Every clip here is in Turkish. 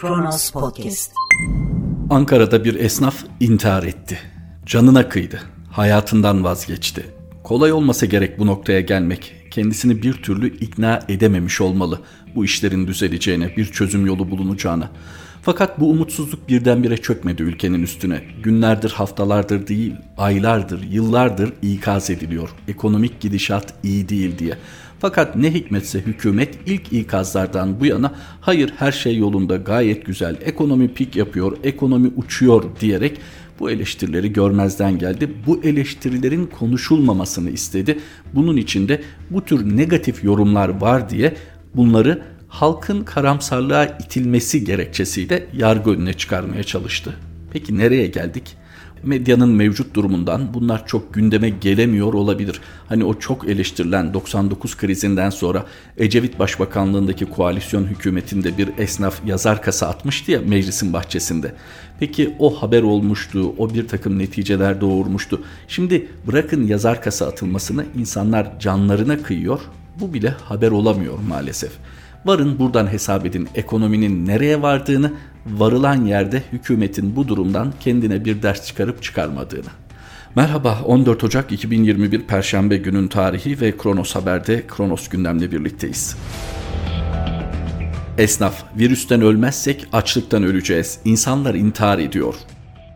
Kronos Podcast. Ankara'da bir esnaf intihar etti. Canına kıydı. Hayatından vazgeçti. Kolay olmasa gerek bu noktaya gelmek. Kendisini bir türlü ikna edememiş olmalı. Bu işlerin düzeleceğine, bir çözüm yolu bulunacağına. Fakat bu umutsuzluk birdenbire çökmedi ülkenin üstüne. Günlerdir, haftalardır değil, aylardır, yıllardır ikaz ediliyor. Ekonomik gidişat iyi değil diye. Fakat ne hikmetse hükümet ilk ikazlardan bu yana hayır her şey yolunda gayet güzel, ekonomi pik yapıyor, ekonomi uçuyor diyerek bu eleştirileri görmezden geldi. Bu eleştirilerin konuşulmamasını istedi. Bunun içinde bu tür negatif yorumlar var diye bunları halkın karamsarlığa itilmesi gerekçesiyle yargı önüne çıkarmaya çalıştı. Peki nereye geldik? medyanın mevcut durumundan bunlar çok gündeme gelemiyor olabilir. Hani o çok eleştirilen 99 krizinden sonra Ecevit Başbakanlığındaki koalisyon hükümetinde bir esnaf yazar kasa atmıştı ya meclisin bahçesinde. Peki o haber olmuştu, o bir takım neticeler doğurmuştu. Şimdi bırakın yazar kasa atılmasını insanlar canlarına kıyıyor. Bu bile haber olamıyor maalesef. Varın buradan hesap edin ekonominin nereye vardığını, varılan yerde hükümetin bu durumdan kendine bir ders çıkarıp çıkarmadığını. Merhaba 14 Ocak 2021 Perşembe günün tarihi ve Kronos Haber'de Kronos gündemle birlikteyiz. Esnaf, virüsten ölmezsek açlıktan öleceğiz. İnsanlar intihar ediyor.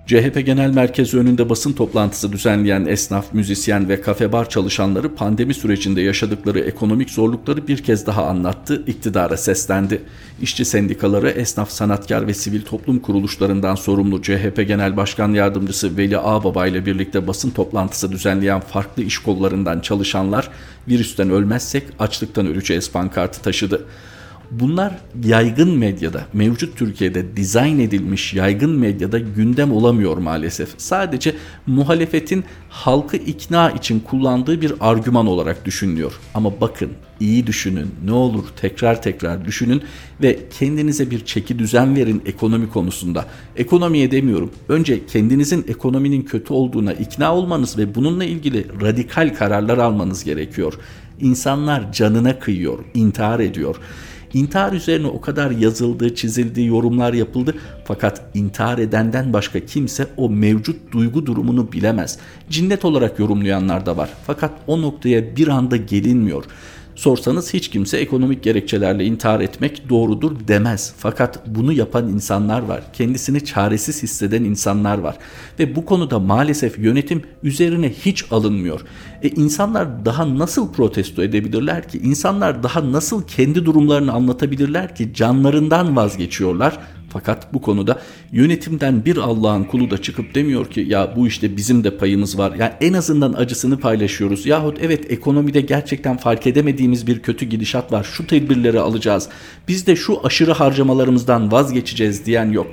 CHP Genel Merkezi önünde basın toplantısı düzenleyen esnaf, müzisyen ve kafe bar çalışanları pandemi sürecinde yaşadıkları ekonomik zorlukları bir kez daha anlattı, iktidara seslendi. İşçi sendikaları, esnaf, sanatkar ve sivil toplum kuruluşlarından sorumlu CHP Genel Başkan Yardımcısı Veli Ağbaba ile birlikte basın toplantısı düzenleyen farklı iş kollarından çalışanlar virüsten ölmezsek açlıktan öleceğiz pankartı taşıdı. Bunlar yaygın medyada, mevcut Türkiye'de dizayn edilmiş yaygın medyada gündem olamıyor maalesef. Sadece muhalefetin halkı ikna için kullandığı bir argüman olarak düşünülüyor. Ama bakın iyi düşünün, ne olur tekrar tekrar düşünün ve kendinize bir çeki düzen verin ekonomi konusunda. Ekonomiye demiyorum. Önce kendinizin ekonominin kötü olduğuna ikna olmanız ve bununla ilgili radikal kararlar almanız gerekiyor. İnsanlar canına kıyıyor, intihar ediyor. İntihar üzerine o kadar yazıldı, çizildi, yorumlar yapıldı. Fakat intihar edenden başka kimse o mevcut duygu durumunu bilemez. Cinnet olarak yorumlayanlar da var. Fakat o noktaya bir anda gelinmiyor. Sorsanız hiç kimse ekonomik gerekçelerle intihar etmek doğrudur demez. Fakat bunu yapan insanlar var. Kendisini çaresiz hisseden insanlar var. Ve bu konuda maalesef yönetim üzerine hiç alınmıyor. E insanlar daha nasıl protesto edebilirler ki? İnsanlar daha nasıl kendi durumlarını anlatabilirler ki? Canlarından vazgeçiyorlar fakat bu konuda yönetimden bir Allah'ın kulu da çıkıp demiyor ki ya bu işte bizim de payımız var. Yani en azından acısını paylaşıyoruz. Yahut evet ekonomide gerçekten fark edemediğimiz bir kötü gidişat var. Şu tedbirleri alacağız. Biz de şu aşırı harcamalarımızdan vazgeçeceğiz diyen yok.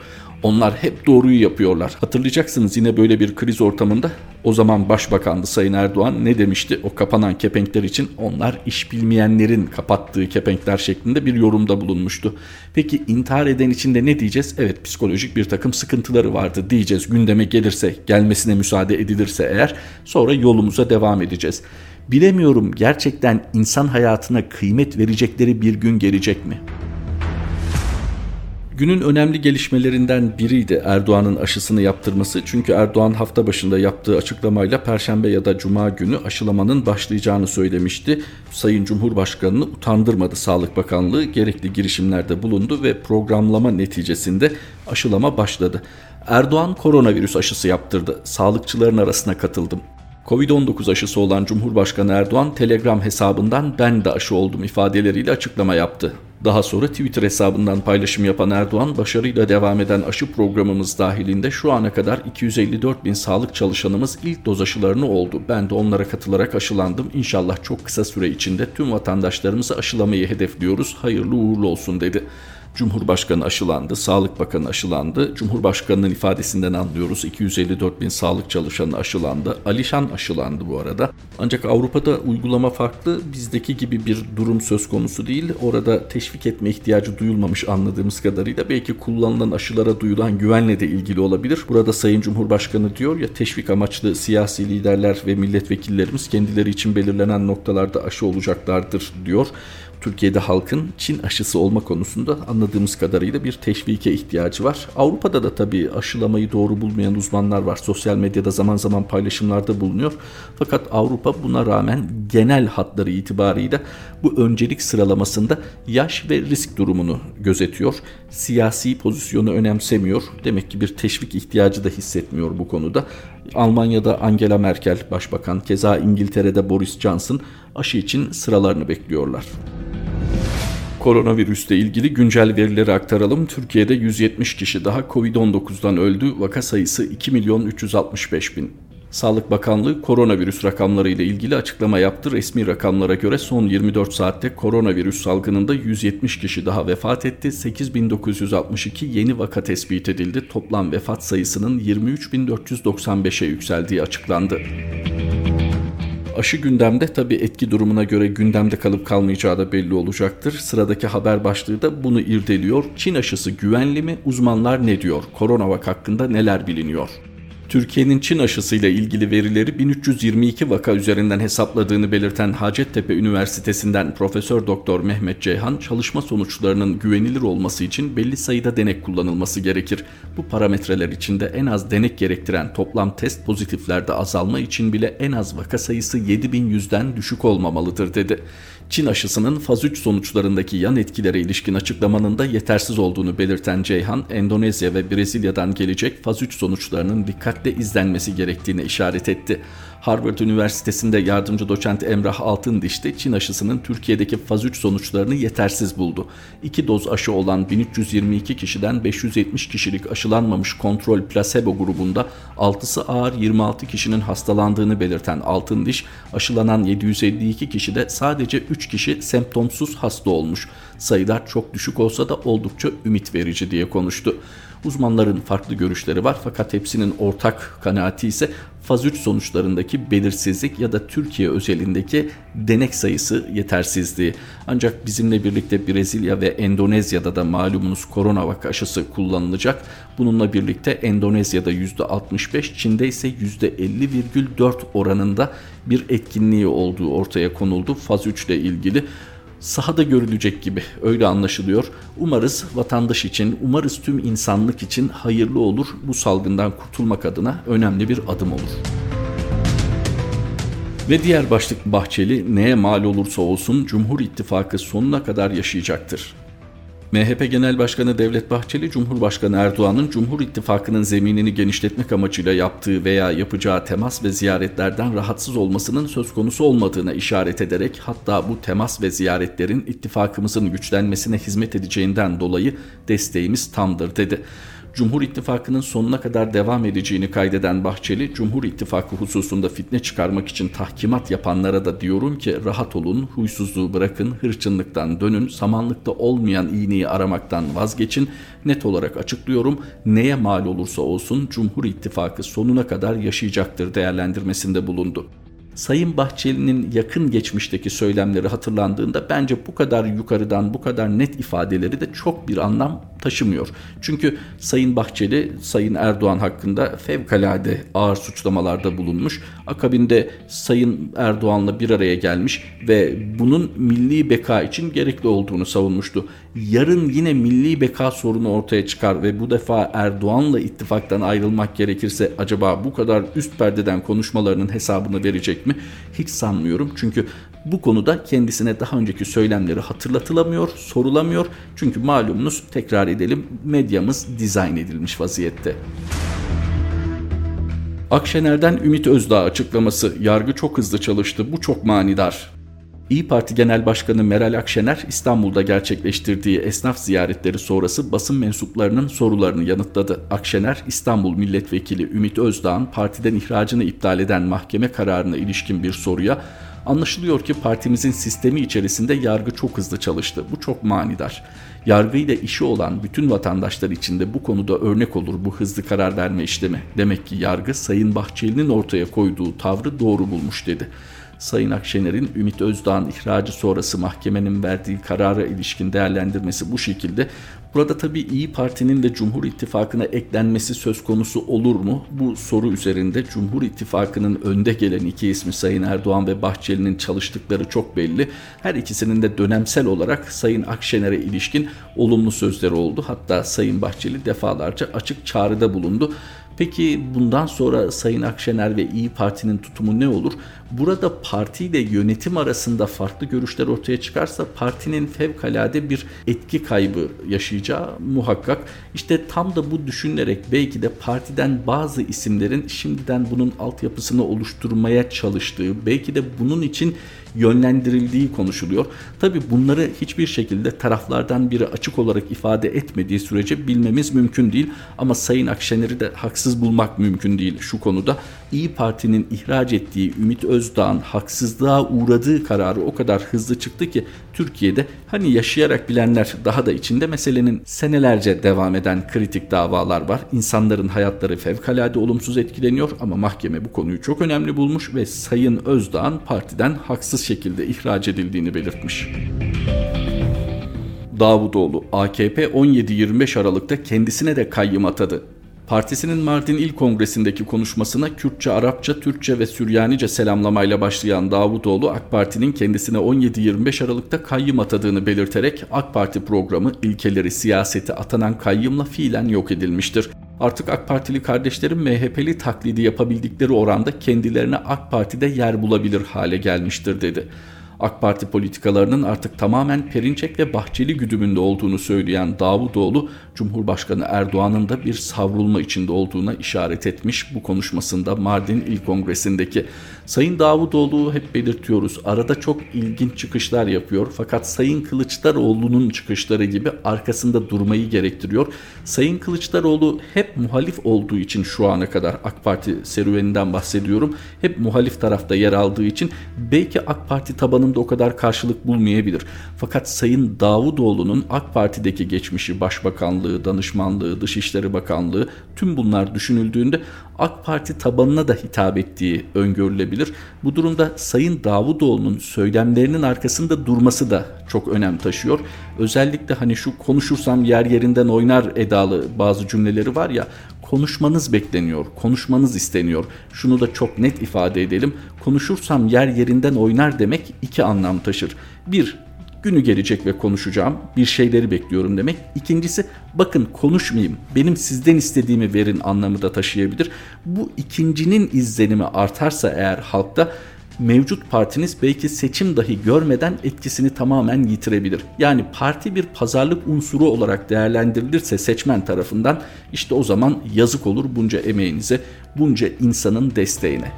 Onlar hep doğruyu yapıyorlar. Hatırlayacaksınız yine böyle bir kriz ortamında o zaman Başbakandı Sayın Erdoğan ne demişti? O kapanan kepenkler için onlar iş bilmeyenlerin kapattığı kepenkler şeklinde bir yorumda bulunmuştu. Peki intihar eden için de ne diyeceğiz? Evet psikolojik bir takım sıkıntıları vardı diyeceğiz. Gündeme gelirse, gelmesine müsaade edilirse eğer sonra yolumuza devam edeceğiz. Bilemiyorum gerçekten insan hayatına kıymet verecekleri bir gün gelecek mi? Günün önemli gelişmelerinden biriydi Erdoğan'ın aşısını yaptırması. Çünkü Erdoğan hafta başında yaptığı açıklamayla Perşembe ya da Cuma günü aşılamanın başlayacağını söylemişti. Sayın Cumhurbaşkanı'nı utandırmadı Sağlık Bakanlığı. Gerekli girişimlerde bulundu ve programlama neticesinde aşılama başladı. Erdoğan koronavirüs aşısı yaptırdı. Sağlıkçıların arasına katıldım. Covid-19 aşısı olan Cumhurbaşkanı Erdoğan Telegram hesabından ben de aşı oldum ifadeleriyle açıklama yaptı. Daha sonra Twitter hesabından paylaşım yapan Erdoğan başarıyla devam eden aşı programımız dahilinde şu ana kadar 254 bin sağlık çalışanımız ilk doz aşılarını oldu. Ben de onlara katılarak aşılandım. İnşallah çok kısa süre içinde tüm vatandaşlarımızı aşılamayı hedefliyoruz. Hayırlı uğurlu olsun dedi. Cumhurbaşkanı aşılandı, Sağlık Bakanı aşılandı. Cumhurbaşkanının ifadesinden anlıyoruz 254 bin sağlık çalışanı aşılandı. Alişan aşılandı bu arada. Ancak Avrupa'da uygulama farklı. Bizdeki gibi bir durum söz konusu değil. Orada teşvik etme ihtiyacı duyulmamış anladığımız kadarıyla. Belki kullanılan aşılara duyulan güvenle de ilgili olabilir. Burada Sayın Cumhurbaşkanı diyor ya teşvik amaçlı siyasi liderler ve milletvekillerimiz kendileri için belirlenen noktalarda aşı olacaklardır diyor. Türkiye'de halkın Çin aşısı olma konusunda anladığımız kadarıyla bir teşvike ihtiyacı var. Avrupa'da da tabii aşılamayı doğru bulmayan uzmanlar var. Sosyal medyada zaman zaman paylaşımlarda bulunuyor. Fakat Avrupa buna rağmen genel hatları itibarıyla bu öncelik sıralamasında yaş ve risk durumunu gözetiyor. Siyasi pozisyonu önemsemiyor. Demek ki bir teşvik ihtiyacı da hissetmiyor bu konuda. Almanya'da Angela Merkel başbakan, keza İngiltere'de Boris Johnson aşı için sıralarını bekliyorlar. Koronavirüsle ilgili güncel verileri aktaralım. Türkiye'de 170 kişi daha Covid-19'dan öldü. Vaka sayısı 2 milyon 365 bin. Sağlık Bakanlığı koronavirüs rakamları ile ilgili açıklama yaptı. Resmi rakamlara göre son 24 saatte koronavirüs salgınında 170 kişi daha vefat etti. 8962 yeni vaka tespit edildi. Toplam vefat sayısının 23495'e yükseldiği açıklandı. Aşı gündemde tabi etki durumuna göre gündemde kalıp kalmayacağı da belli olacaktır. Sıradaki haber başlığı da bunu irdeliyor. Çin aşısı güvenli mi? Uzmanlar ne diyor? Koronavak hakkında neler biliniyor? Türkiye'nin Çin aşısıyla ilgili verileri 1322 vaka üzerinden hesapladığını belirten Hacettepe Üniversitesi'nden Profesör Doktor Mehmet Ceyhan, çalışma sonuçlarının güvenilir olması için belli sayıda denek kullanılması gerekir. Bu parametreler içinde en az denek gerektiren toplam test pozitiflerde azalma için bile en az vaka sayısı 7100'den düşük olmamalıdır dedi. Çin aşısının faz 3 sonuçlarındaki yan etkilere ilişkin açıklamanın da yetersiz olduğunu belirten Ceyhan, Endonezya ve Brezilya'dan gelecek faz 3 sonuçlarının dikkatle izlenmesi gerektiğine işaret etti. Harvard Üniversitesi'nde yardımcı doçent Emrah Altındiş de Çin aşısının Türkiye'deki faz 3 sonuçlarını yetersiz buldu. İki doz aşı olan 1322 kişiden 570 kişilik aşılanmamış kontrol plasebo grubunda 6'sı ağır 26 kişinin hastalandığını belirten Altındiş, aşılanan 752 kişide sadece 3 kişi semptomsuz hasta olmuş. Sayılar çok düşük olsa da oldukça ümit verici diye konuştu. Uzmanların farklı görüşleri var fakat hepsinin ortak kanaati ise faz 3 sonuçlarındaki belirsizlik ya da Türkiye özelindeki denek sayısı yetersizliği. Ancak bizimle birlikte Brezilya ve Endonezya'da da malumunuz koronavak aşısı kullanılacak. Bununla birlikte Endonezya'da %65, Çin'de ise %50,4 oranında bir etkinliği olduğu ortaya konuldu faz 3 ile ilgili sahada görülecek gibi öyle anlaşılıyor. Umarız vatandaş için, umarız tüm insanlık için hayırlı olur. Bu salgından kurtulmak adına önemli bir adım olur. Ve diğer başlık Bahçeli neye mal olursa olsun Cumhur İttifakı sonuna kadar yaşayacaktır. MHP Genel Başkanı Devlet Bahçeli, Cumhurbaşkanı Erdoğan'ın Cumhur İttifakı'nın zeminini genişletmek amacıyla yaptığı veya yapacağı temas ve ziyaretlerden rahatsız olmasının söz konusu olmadığına işaret ederek hatta bu temas ve ziyaretlerin ittifakımızın güçlenmesine hizmet edeceğinden dolayı desteğimiz tamdır dedi. Cumhur İttifakı'nın sonuna kadar devam edeceğini kaydeden Bahçeli, Cumhur İttifakı hususunda fitne çıkarmak için tahkimat yapanlara da diyorum ki rahat olun, huysuzluğu bırakın, hırçınlıktan dönün, samanlıkta olmayan iğneyi aramaktan vazgeçin. Net olarak açıklıyorum, neye mal olursa olsun Cumhur İttifakı sonuna kadar yaşayacaktır değerlendirmesinde bulundu. Sayın Bahçeli'nin yakın geçmişteki söylemleri hatırlandığında bence bu kadar yukarıdan bu kadar net ifadeleri de çok bir anlam taşımıyor. Çünkü Sayın Bahçeli Sayın Erdoğan hakkında fevkalade ağır suçlamalarda bulunmuş. Akabinde Sayın Erdoğan'la bir araya gelmiş ve bunun milli beka için gerekli olduğunu savunmuştu. Yarın yine milli beka sorunu ortaya çıkar ve bu defa Erdoğan'la ittifaktan ayrılmak gerekirse acaba bu kadar üst perdeden konuşmalarının hesabını verecek mi? Hiç sanmıyorum. Çünkü bu konuda kendisine daha önceki söylemleri hatırlatılamıyor, sorulamıyor. Çünkü malumunuz tekrar edelim medyamız dizayn edilmiş vaziyette. Akşener'den Ümit Özdağ açıklaması yargı çok hızlı çalıştı bu çok manidar. İyi Parti Genel Başkanı Meral Akşener İstanbul'da gerçekleştirdiği esnaf ziyaretleri sonrası basın mensuplarının sorularını yanıtladı. Akşener İstanbul Milletvekili Ümit Özdağ'ın partiden ihracını iptal eden mahkeme kararına ilişkin bir soruya Anlaşılıyor ki partimizin sistemi içerisinde yargı çok hızlı çalıştı. Bu çok manidar. Yargıyla işi olan bütün vatandaşlar için de bu konuda örnek olur bu hızlı karar verme işlemi. Demek ki yargı Sayın Bahçeli'nin ortaya koyduğu tavrı doğru bulmuş dedi. Sayın Akşener'in Ümit Özdağ'ın ihracı sonrası mahkemenin verdiği karara ilişkin değerlendirmesi bu şekilde. Burada tabii İyi Parti'nin de Cumhur İttifakı'na eklenmesi söz konusu olur mu? Bu soru üzerinde Cumhur İttifakı'nın önde gelen iki ismi Sayın Erdoğan ve Bahçeli'nin çalıştıkları çok belli. Her ikisinin de dönemsel olarak Sayın Akşener'e ilişkin olumlu sözleri oldu. Hatta Sayın Bahçeli defalarca açık çağrıda bulundu. Peki bundan sonra Sayın Akşener ve İyi Parti'nin tutumu ne olur? Burada parti ile yönetim arasında farklı görüşler ortaya çıkarsa partinin fevkalade bir etki kaybı yaşayacağı muhakkak. İşte tam da bu düşünülerek belki de partiden bazı isimlerin şimdiden bunun altyapısını oluşturmaya çalıştığı, belki de bunun için yönlendirildiği konuşuluyor. Tabi bunları hiçbir şekilde taraflardan biri açık olarak ifade etmediği sürece bilmemiz mümkün değil. Ama Sayın Akşener'i de haksız bulmak mümkün değil şu konuda. İyi Parti'nin ihraç ettiği Ümit Özdağ'ın haksızlığa uğradığı kararı o kadar hızlı çıktı ki Türkiye'de hani yaşayarak bilenler daha da içinde meselenin senelerce devam eden kritik davalar var. İnsanların hayatları fevkalade olumsuz etkileniyor ama mahkeme bu konuyu çok önemli bulmuş ve Sayın Özdağ'ın partiden haksız şekilde ihraç edildiğini belirtmiş. Davutoğlu AKP 17-25 Aralık'ta kendisine de kayyım atadı. Partisinin Mardin İl Kongresi'ndeki konuşmasına Kürtçe, Arapça, Türkçe ve Süryanice selamlamayla başlayan Davutoğlu AK Parti'nin kendisine 17-25 Aralık'ta kayyım atadığını belirterek AK Parti programı, ilkeleri, siyaseti atanan kayyımla fiilen yok edilmiştir. Artık AK Partili kardeşlerim MHP'li taklidi yapabildikleri oranda kendilerine AK Parti'de yer bulabilir hale gelmiştir dedi. AK Parti politikalarının artık tamamen Perinçek ve Bahçeli güdümünde olduğunu söyleyen Davutoğlu, Cumhurbaşkanı Erdoğan'ın da bir savrulma içinde olduğuna işaret etmiş bu konuşmasında Mardin İl Kongresi'ndeki. Sayın Davutoğlu hep belirtiyoruz arada çok ilginç çıkışlar yapıyor fakat Sayın Kılıçdaroğlu'nun çıkışları gibi arkasında durmayı gerektiriyor. Sayın Kılıçdaroğlu hep muhalif olduğu için şu ana kadar AK Parti serüveninden bahsediyorum. Hep muhalif tarafta yer aldığı için belki AK Parti tabanında o kadar karşılık bulmayabilir. Fakat Sayın Davutoğlu'nun AK Parti'deki geçmişi, başbakanlığı, danışmanlığı, Dışişleri Bakanlığı tüm bunlar düşünüldüğünde AK Parti tabanına da hitap ettiği öngörülebilir. Bu durumda Sayın Davutoğlu'nun söylemlerinin arkasında durması da çok önem taşıyor. Özellikle hani şu konuşursam yer yerinden oynar edalı bazı cümleleri var ya konuşmanız bekleniyor, konuşmanız isteniyor. Şunu da çok net ifade edelim. Konuşursam yer yerinden oynar demek iki anlam taşır. Bir, günü gelecek ve konuşacağım. Bir şeyleri bekliyorum demek. İkincisi bakın konuşmayayım. Benim sizden istediğimi verin anlamı da taşıyabilir. Bu ikincinin izlenimi artarsa eğer halkta mevcut partiniz belki seçim dahi görmeden etkisini tamamen yitirebilir. Yani parti bir pazarlık unsuru olarak değerlendirilirse seçmen tarafından işte o zaman yazık olur bunca emeğinize, bunca insanın desteğine.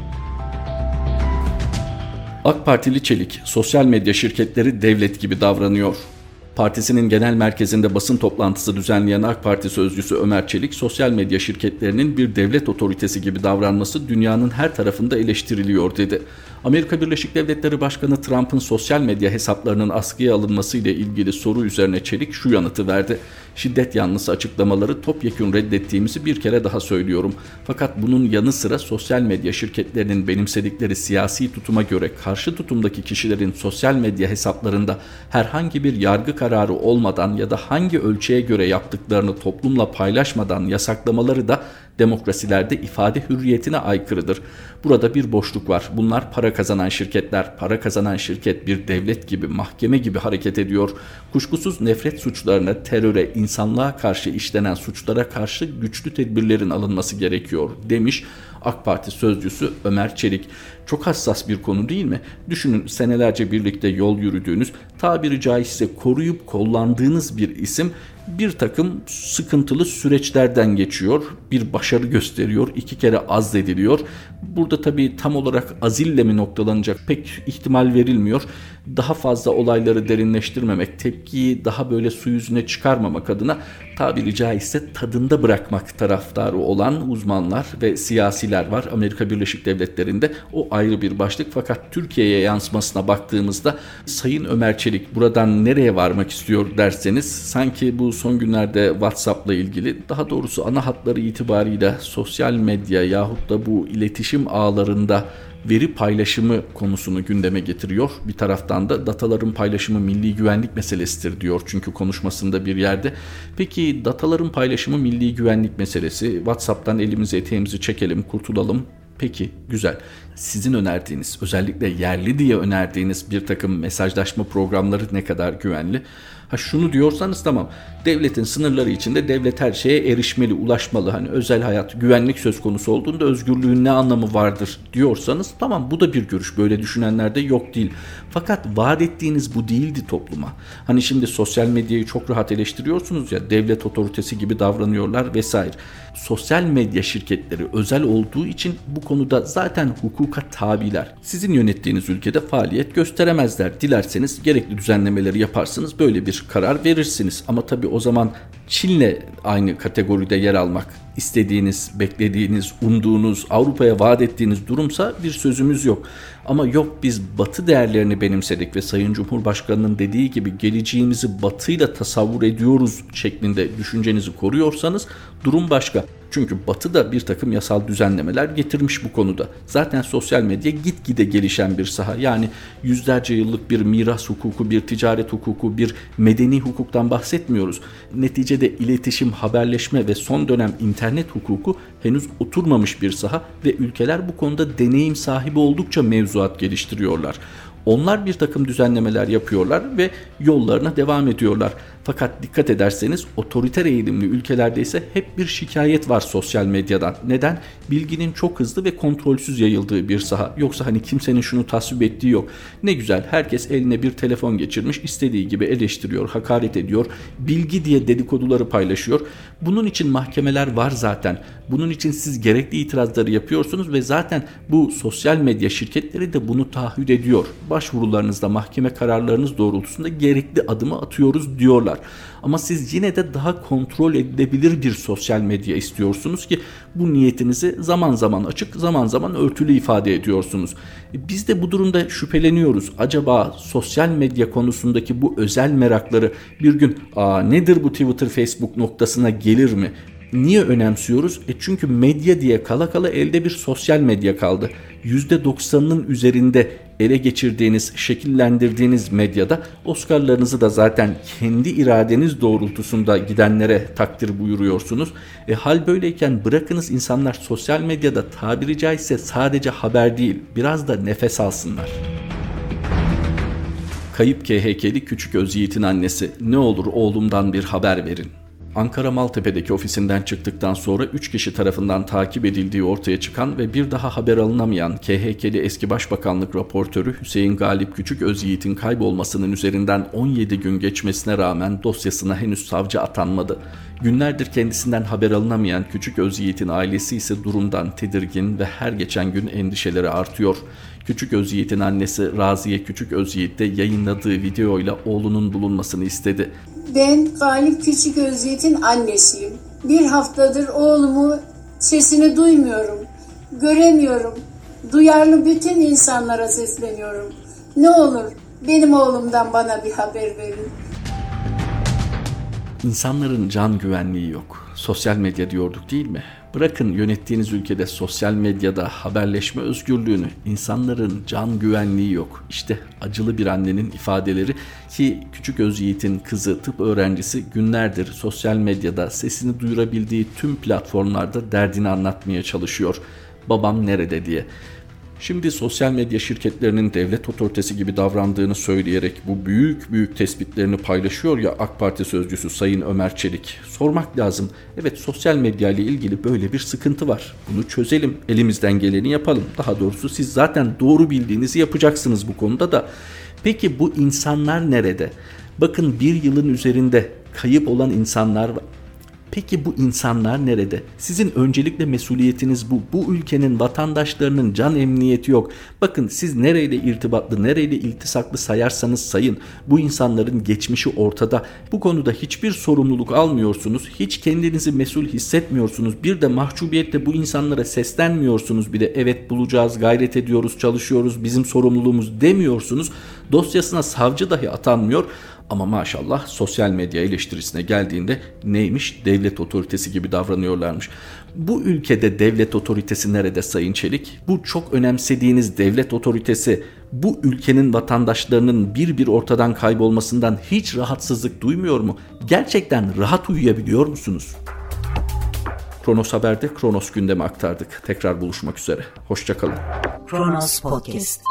AK Partili Çelik, sosyal medya şirketleri devlet gibi davranıyor. Partisinin genel merkezinde basın toplantısı düzenleyen AK Parti sözcüsü Ömer Çelik, sosyal medya şirketlerinin bir devlet otoritesi gibi davranması dünyanın her tarafında eleştiriliyor dedi. Amerika Birleşik Devletleri Başkanı Trump'ın sosyal medya hesaplarının askıya alınması ile ilgili soru üzerine Çelik şu yanıtı verdi. Şiddet yanlısı açıklamaları topyekun reddettiğimizi bir kere daha söylüyorum. Fakat bunun yanı sıra sosyal medya şirketlerinin benimsedikleri siyasi tutuma göre karşı tutumdaki kişilerin sosyal medya hesaplarında herhangi bir yargı kararı olmadan ya da hangi ölçüye göre yaptıklarını toplumla paylaşmadan yasaklamaları da demokrasilerde ifade hürriyetine aykırıdır. Burada bir boşluk var. Bunlar para kazanan şirketler. Para kazanan şirket bir devlet gibi, mahkeme gibi hareket ediyor. Kuşkusuz nefret suçlarına, teröre, insanlığa karşı işlenen suçlara karşı güçlü tedbirlerin alınması gerekiyor demiş AK Parti sözcüsü Ömer Çelik. Çok hassas bir konu değil mi? Düşünün senelerce birlikte yol yürüdüğünüz, tabiri caizse koruyup kollandığınız bir isim bir takım sıkıntılı süreçlerden geçiyor. Bir başarı gösteriyor, iki kere azlediliyor. Burada tabii tam olarak azille mi noktalanacak pek ihtimal verilmiyor. Daha fazla olayları derinleştirmemek, tepkiyi daha böyle su yüzüne çıkarmamak adına tabiri caizse tadında bırakmak taraftarı olan uzmanlar ve siyasiler var. Amerika Birleşik Devletleri'nde o ayrı bir başlık fakat Türkiye'ye yansımasına baktığımızda Sayın Ömer Çelik buradan nereye varmak istiyor derseniz sanki bu son günlerde WhatsApp'la ilgili daha doğrusu ana hatları itibariyle sosyal medya yahut da bu iletişim ağlarında veri paylaşımı konusunu gündeme getiriyor. Bir taraftan da dataların paylaşımı milli güvenlik meselesidir diyor çünkü konuşmasında bir yerde. Peki dataların paylaşımı milli güvenlik meselesi. WhatsApp'tan elimizi eteğimizi çekelim, kurtulalım. Peki güzel. Sizin önerdiğiniz özellikle yerli diye önerdiğiniz bir takım mesajlaşma programları ne kadar güvenli? Ha şunu diyorsanız tamam. Devletin sınırları içinde devlet her şeye erişmeli, ulaşmalı. Hani özel hayat, güvenlik söz konusu olduğunda özgürlüğün ne anlamı vardır diyorsanız tamam bu da bir görüş. Böyle düşünenler de yok değil. Fakat vaat ettiğiniz bu değildi topluma. Hani şimdi sosyal medyayı çok rahat eleştiriyorsunuz ya devlet otoritesi gibi davranıyorlar vesaire. Sosyal medya şirketleri özel olduğu için bu konuda zaten hukuka tabiler. Sizin yönettiğiniz ülkede faaliyet gösteremezler. Dilerseniz gerekli düzenlemeleri yaparsınız. Böyle bir karar verirsiniz. Ama tabii o zaman Çin'le aynı kategoride yer almak istediğiniz, beklediğiniz, umduğunuz, Avrupa'ya vaat ettiğiniz durumsa bir sözümüz yok. Ama yok biz batı değerlerini benimsedik ve Sayın Cumhurbaşkanı'nın dediği gibi geleceğimizi batıyla tasavvur ediyoruz şeklinde düşüncenizi koruyorsanız durum başka. Çünkü Batı da bir takım yasal düzenlemeler getirmiş bu konuda. Zaten sosyal medya gitgide gelişen bir saha. Yani yüzlerce yıllık bir miras hukuku, bir ticaret hukuku, bir medeni hukuktan bahsetmiyoruz. Neticede iletişim, haberleşme ve son dönem internet hukuku henüz oturmamış bir saha ve ülkeler bu konuda deneyim sahibi oldukça mevzuat geliştiriyorlar. Onlar bir takım düzenlemeler yapıyorlar ve yollarına devam ediyorlar. Fakat dikkat ederseniz otoriter eğilimli ülkelerde ise hep bir şikayet var sosyal medyadan. Neden? Bilginin çok hızlı ve kontrolsüz yayıldığı bir saha. Yoksa hani kimsenin şunu tasvip ettiği yok. Ne güzel herkes eline bir telefon geçirmiş istediği gibi eleştiriyor, hakaret ediyor. Bilgi diye dedikoduları paylaşıyor. Bunun için mahkemeler var zaten. Bunun için siz gerekli itirazları yapıyorsunuz ve zaten bu sosyal medya şirketleri de bunu taahhüt ediyor. Başvurularınızda mahkeme kararlarınız doğrultusunda gerekli adımı atıyoruz diyorlar. Ama siz yine de daha kontrol edilebilir bir sosyal medya istiyorsunuz ki bu niyetinizi zaman zaman açık zaman zaman örtülü ifade ediyorsunuz. E, biz de bu durumda şüpheleniyoruz. Acaba sosyal medya konusundaki bu özel merakları bir gün Aa, nedir bu Twitter Facebook noktasına gelir mi? Niye önemsiyoruz? E çünkü medya diye kala kala elde bir sosyal medya kaldı. %90'ının üzerinde ele geçirdiğiniz, şekillendirdiğiniz medyada Oscar'larınızı da zaten kendi iradeniz doğrultusunda gidenlere takdir buyuruyorsunuz. E, hal böyleyken bırakınız insanlar sosyal medyada tabiri caizse sadece haber değil biraz da nefes alsınlar. Kayıp KHK'li küçük Özyiğit'in annesi ne olur oğlumdan bir haber verin. Ankara Maltepe'deki ofisinden çıktıktan sonra 3 kişi tarafından takip edildiği ortaya çıkan ve bir daha haber alınamayan KHK'li eski başbakanlık raportörü Hüseyin Galip Küçük Özyiğit'in kaybolmasının üzerinden 17 gün geçmesine rağmen dosyasına henüz savcı atanmadı. Günlerdir kendisinden haber alınamayan Küçük Özyiğit'in ailesi ise durumdan tedirgin ve her geçen gün endişeleri artıyor. Küçük Özyiğit'in annesi Raziye Küçük Özyiğit de yayınladığı videoyla oğlunun bulunmasını istedi. Ben Galip Küçük Özyiğit'in annesiyim. Bir haftadır oğlumu sesini duymuyorum, göremiyorum. Duyarlı bütün insanlara sesleniyorum. Ne olur benim oğlumdan bana bir haber verin. İnsanların can güvenliği yok. Sosyal medya diyorduk değil mi? Bırakın yönettiğiniz ülkede sosyal medyada haberleşme özgürlüğünü, insanların can güvenliği yok. İşte acılı bir annenin ifadeleri ki küçük Özyiğit'in kızı tıp öğrencisi günlerdir sosyal medyada sesini duyurabildiği tüm platformlarda derdini anlatmaya çalışıyor. Babam nerede diye. Şimdi sosyal medya şirketlerinin devlet otoritesi gibi davrandığını söyleyerek bu büyük büyük tespitlerini paylaşıyor ya AK Parti sözcüsü Sayın Ömer Çelik. Sormak lazım. Evet sosyal medya ile ilgili böyle bir sıkıntı var. Bunu çözelim. Elimizden geleni yapalım. Daha doğrusu siz zaten doğru bildiğinizi yapacaksınız bu konuda da. Peki bu insanlar nerede? Bakın bir yılın üzerinde kayıp olan insanlar Peki bu insanlar nerede? Sizin öncelikle mesuliyetiniz bu. Bu ülkenin vatandaşlarının can emniyeti yok. Bakın siz nereyle irtibatlı, nereyle iltisaklı sayarsanız sayın. Bu insanların geçmişi ortada. Bu konuda hiçbir sorumluluk almıyorsunuz. Hiç kendinizi mesul hissetmiyorsunuz. Bir de mahcubiyetle bu insanlara seslenmiyorsunuz bile. Evet bulacağız, gayret ediyoruz, çalışıyoruz, bizim sorumluluğumuz demiyorsunuz. Dosyasına savcı dahi atanmıyor. Ama maşallah sosyal medya eleştirisine geldiğinde neymiş devlet otoritesi gibi davranıyorlarmış. Bu ülkede devlet otoritesi nerede Sayın Çelik? Bu çok önemsediğiniz devlet otoritesi bu ülkenin vatandaşlarının bir bir ortadan kaybolmasından hiç rahatsızlık duymuyor mu? Gerçekten rahat uyuyabiliyor musunuz? Kronos Haber'de Kronos gündemi aktardık. Tekrar buluşmak üzere. Hoşçakalın. Kronos Podcast